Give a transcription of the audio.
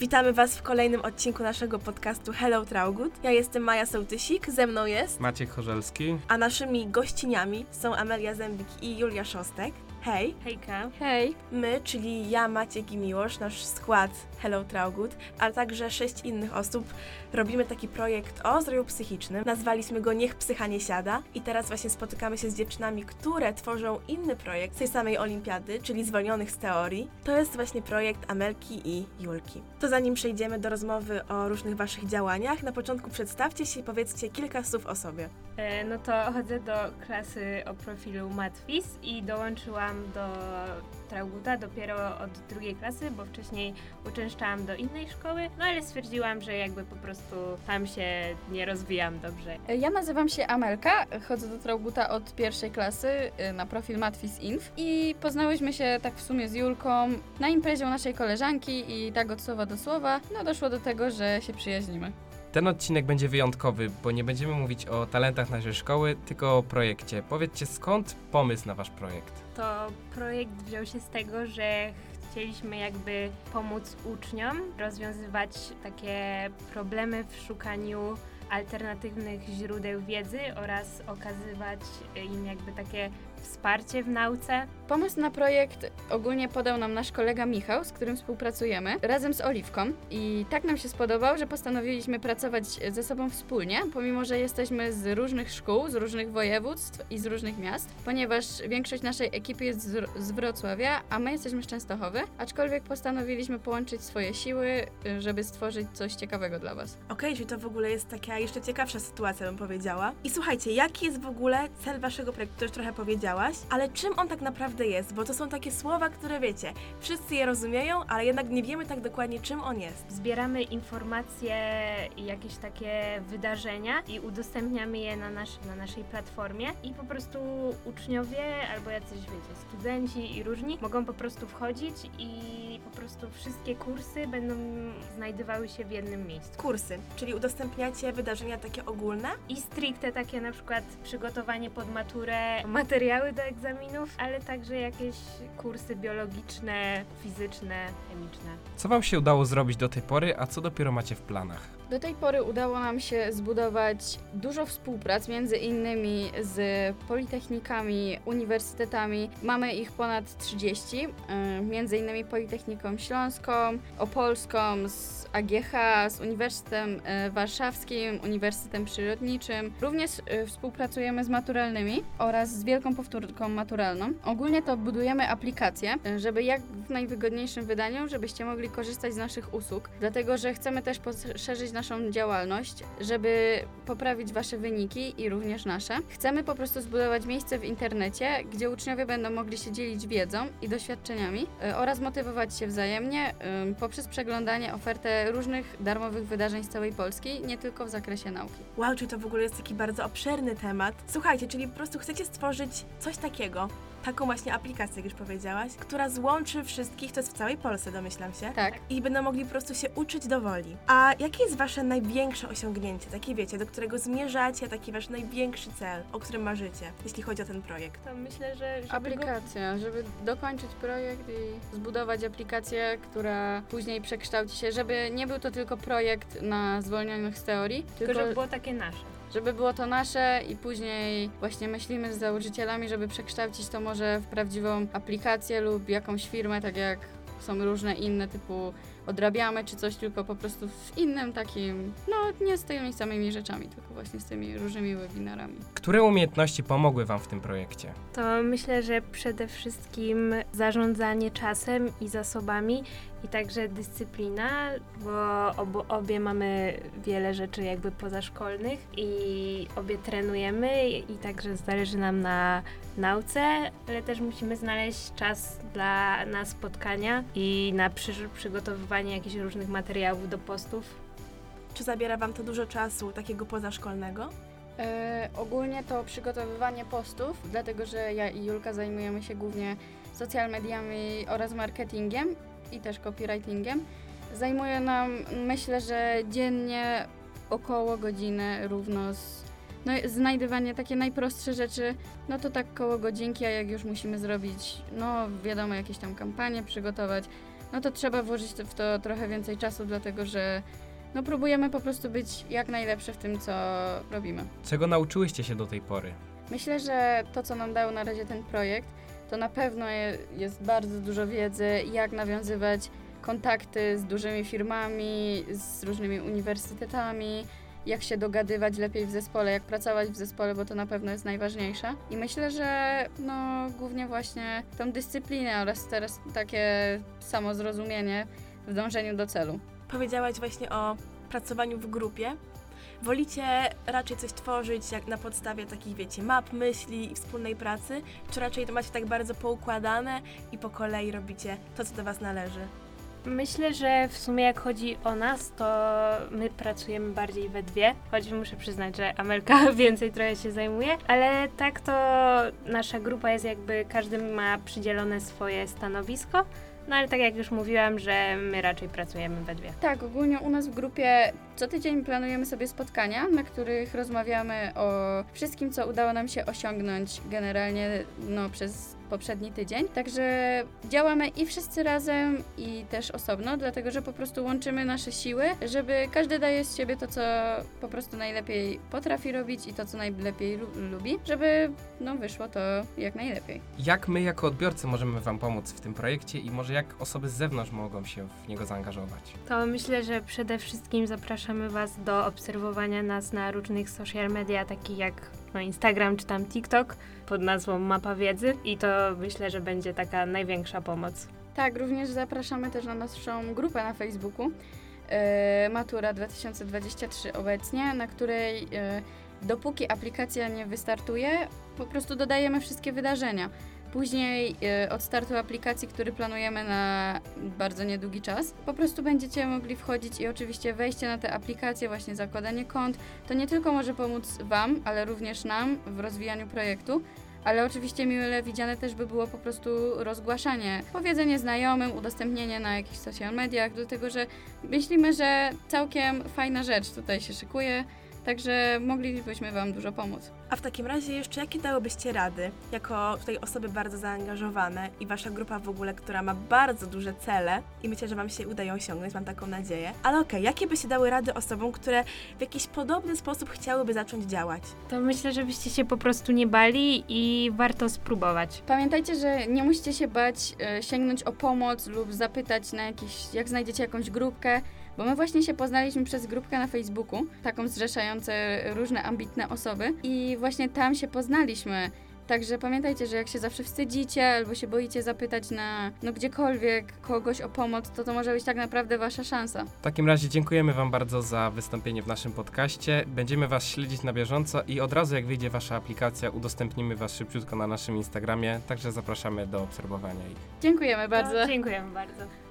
Witamy Was w kolejnym odcinku naszego podcastu Hello Traugut. Ja jestem Maja Sołtysik, ze mną jest, Maciek Chorzelski. a naszymi gościniami są Amelia Zębik i Julia Szostek. Hej! Hejka. Hej, My, czyli ja, Maciek i Miłosz, nasz skład Hello Traugut, a także sześć innych osób, robimy taki projekt o zdrowiu psychicznym. Nazwaliśmy go Niech Psycha nie siada i teraz właśnie spotykamy się z dziewczynami, które tworzą inny projekt z tej samej olimpiady, czyli Zwolnionych z teorii. To jest właśnie projekt Amelki i Julki. To zanim przejdziemy do rozmowy o różnych Waszych działaniach, na początku przedstawcie się i powiedzcie kilka słów o sobie. E, No to chodzę do klasy o profilu Matwis i dołączyłam do Trauguta dopiero od drugiej klasy, bo wcześniej uczęszczałam do innej szkoły, no ale stwierdziłam, że jakby po prostu tam się nie rozwijam dobrze. ja nazywam się Amelka, chodzę do Trauguta od pierwszej klasy y, na profil Matwis Inf i poznałyśmy się tak w sumie z Julką na imprezie u naszej koleżanki i tak od słowa do słowa, no doszło do tego, że się przyjaźnimy. Ten odcinek będzie wyjątkowy, bo nie będziemy mówić o talentach naszej szkoły, tylko o projekcie. Powiedzcie, skąd pomysł na wasz projekt? To projekt wziął się z tego, że chcieliśmy jakby pomóc uczniom rozwiązywać takie problemy w szukaniu alternatywnych źródeł wiedzy oraz okazywać im jakby takie wsparcie w nauce. Pomysł na projekt ogólnie podał nam nasz kolega Michał, z którym współpracujemy, razem z Oliwką. I tak nam się spodobał, że postanowiliśmy pracować ze sobą wspólnie, pomimo że jesteśmy z różnych szkół, z różnych województw i z różnych miast, ponieważ większość naszej ekipy jest z, z Wrocławia, a my jesteśmy z Częstochowy, aczkolwiek postanowiliśmy połączyć swoje siły, żeby stworzyć coś ciekawego dla Was. Okej, czyli to w ogóle jest taka jeszcze ciekawsza sytuacja, bym powiedziała. I słuchajcie, jaki jest w ogóle cel waszego projektu? To już trochę powiedziałaś, ale czym on tak naprawdę jest? Bo to są takie słowa, które wiecie, wszyscy je rozumieją, ale jednak nie wiemy tak dokładnie, czym on jest. Zbieramy informacje i jakieś takie wydarzenia i udostępniamy je na, nasz, na naszej platformie i po prostu uczniowie albo jacyś, wiecie, studenci i różni mogą po prostu wchodzić i po prostu wszystkie kursy będą znajdowały się w jednym miejscu. Kursy, czyli udostępniacie wydarzenia takie ogólne. I stricte takie na przykład przygotowanie pod maturę, materiały do egzaminów, ale także jakieś kursy biologiczne, fizyczne, chemiczne. Co wam się udało zrobić do tej pory, a co dopiero macie w planach? Do tej pory udało nam się zbudować dużo współprac, między innymi z politechnikami, uniwersytetami. Mamy ich ponad 30, y, między innymi Politechniką Śląską, Opolską, z AGH, z Uniwersytetem y, Warszawskim, Uniwersytetem Przyrodniczym. Również y, współpracujemy z maturalnymi oraz z Wielką Powtórką Maturalną. Ogólnie to budujemy aplikację, żeby jak w najwygodniejszym wydaniu, żebyście mogli korzystać z naszych usług, dlatego że chcemy też poszerzyć naszą działalność, żeby poprawić Wasze wyniki i również nasze. Chcemy po prostu zbudować miejsce w internecie, gdzie uczniowie będą mogli się dzielić wiedzą i doświadczeniami y, oraz motywować się wzajemnie poprzez przeglądanie ofertę różnych darmowych wydarzeń z całej Polski, nie tylko w zakresie nauki. Wow, czyli to w ogóle jest taki bardzo obszerny temat. Słuchajcie, czyli po prostu chcecie stworzyć coś takiego, taką właśnie aplikację, jak już powiedziałaś, która złączy wszystkich, to jest w całej Polsce, domyślam się. Tak. i będą mogli po prostu się uczyć do woli. A jakie jest wasze największe osiągnięcie, takie wiecie, do którego zmierzacie, taki wasz największy cel, o którym marzycie, jeśli chodzi o ten projekt? To myślę, że żeby go Aplikacja, żeby dokończyć projekt i zbudować aplikację, która później przekształci się, żeby nie był to tylko projekt na zwolnionych z teorii, Tylko, żeby było takie nasze. Żeby było to nasze i później właśnie myślimy z założycielami, żeby przekształcić to może w prawdziwą aplikację lub jakąś firmę, tak jak są różne inne typu odrabiamy czy coś, tylko po prostu w innym takim, no nie z tymi samymi rzeczami, tylko właśnie z tymi różnymi webinarami. Które umiejętności pomogły wam w tym projekcie? To myślę, że przede wszystkim zarządzanie czasem i zasobami i także dyscyplina, bo obo, obie mamy wiele rzeczy jakby pozaszkolnych i obie trenujemy i, i także zależy nam na nauce, ale też musimy znaleźć czas dla, na spotkania i na przy, przygotowywanie jakichś różnych materiałów do postów. Czy zabiera wam to dużo czasu takiego pozaszkolnego? E, ogólnie to przygotowywanie postów, dlatego że ja i Julka zajmujemy się głównie social mediami oraz marketingiem i też copywritingiem. Zajmuje nam, myślę, że dziennie około godziny równo z no, znajdywanie takie najprostsze rzeczy, no to tak koło godzinki, a jak już musimy zrobić, no wiadomo, jakieś tam kampanie przygotować, no to trzeba włożyć w to trochę więcej czasu, dlatego że no próbujemy po prostu być jak najlepsze w tym, co robimy. Czego nauczyłyście się do tej pory? Myślę, że to, co nam dał na razie ten projekt, to na pewno je, jest bardzo dużo wiedzy, jak nawiązywać kontakty z dużymi firmami, z różnymi uniwersytetami, jak się dogadywać lepiej w zespole, jak pracować w zespole, bo to na pewno jest najważniejsze. I myślę, że no, głównie właśnie tą dyscyplinę oraz teraz takie samozrozumienie w dążeniu do celu. Powiedziałaś właśnie o pracowaniu w grupie. Wolicie raczej coś tworzyć jak na podstawie takich, wiecie, map, myśli i wspólnej pracy, czy raczej to macie tak bardzo poukładane i po kolei robicie to, co do Was należy? Myślę, że w sumie jak chodzi o nas, to my pracujemy bardziej we dwie, choć muszę przyznać, że Amelka więcej trochę się zajmuje, ale tak to nasza grupa jest jakby, każdy ma przydzielone swoje stanowisko, no ale tak jak już mówiłam, że my raczej pracujemy we dwie. Tak, ogólnie u nas w grupie co tydzień planujemy sobie spotkania, na których rozmawiamy o wszystkim, co udało nam się osiągnąć generalnie no, przez poprzedni tydzień. Także działamy i wszyscy razem, i też osobno, dlatego że po prostu łączymy nasze siły, żeby każdy daje z siebie to, co po prostu najlepiej potrafi robić i to, co najlepiej lu- lubi, żeby no, wyszło to jak najlepiej. Jak my jako odbiorcy możemy Wam pomóc w tym projekcie i może jak osoby z zewnątrz mogą się w niego zaangażować? To myślę, że przede wszystkim zapraszamy Was do obserwowania nas na różnych social media, takich jak no, Instagram czy tam TikTok pod nazwą Mapa Wiedzy i to myślę, że będzie taka największa pomoc. Tak, również zapraszamy też na naszą grupę na Facebooku e, Matura 2023 obecnie, na której e, dopóki aplikacja nie wystartuje, po prostu dodajemy wszystkie wydarzenia. Później e, od startu aplikacji, który planujemy na bardzo niedługi czas, po prostu będziecie mogli wchodzić i oczywiście wejście na te aplikacje, właśnie zakładanie kont, to nie tylko może pomóc Wam, ale również nam w rozwijaniu projektu, ale oczywiście mile widziane też by było po prostu rozgłaszanie, powiedzenie znajomym, udostępnienie na jakichś social mediach, dlatego że myślimy, że całkiem fajna rzecz tutaj się szykuje, także moglibyśmy Wam dużo pomóc. A w takim razie jeszcze jakie dałybyście rady, jako tutaj osoby bardzo zaangażowane i wasza grupa w ogóle, która ma bardzo duże cele i myślę, że wam się udają osiągnąć, mam taką nadzieję. Ale okej, jakie byście dały rady osobom, które w jakiś podobny sposób chciałyby zacząć działać? To myślę, żebyście się po prostu nie bali i warto spróbować. Pamiętajcie, że nie musicie się bać e, sięgnąć o pomoc lub zapytać na jakiś, jak znajdziecie jakąś grupkę, bo my właśnie się poznaliśmy przez grupkę na Facebooku, taką zrzeszającą różne ambitne osoby i właśnie tam się poznaliśmy. Także pamiętajcie, że jak się zawsze wstydzicie albo się boicie zapytać na no gdziekolwiek kogoś o pomoc, to to może być tak naprawdę wasza szansa. W takim razie dziękujemy Wam bardzo za wystąpienie w naszym podcaście. Będziemy Was śledzić na bieżąco i od razu jak wyjdzie Wasza aplikacja, udostępnimy Was szybciutko na naszym Instagramie, także zapraszamy do obserwowania ich. Dziękujemy bardzo. No, dziękujemy bardzo.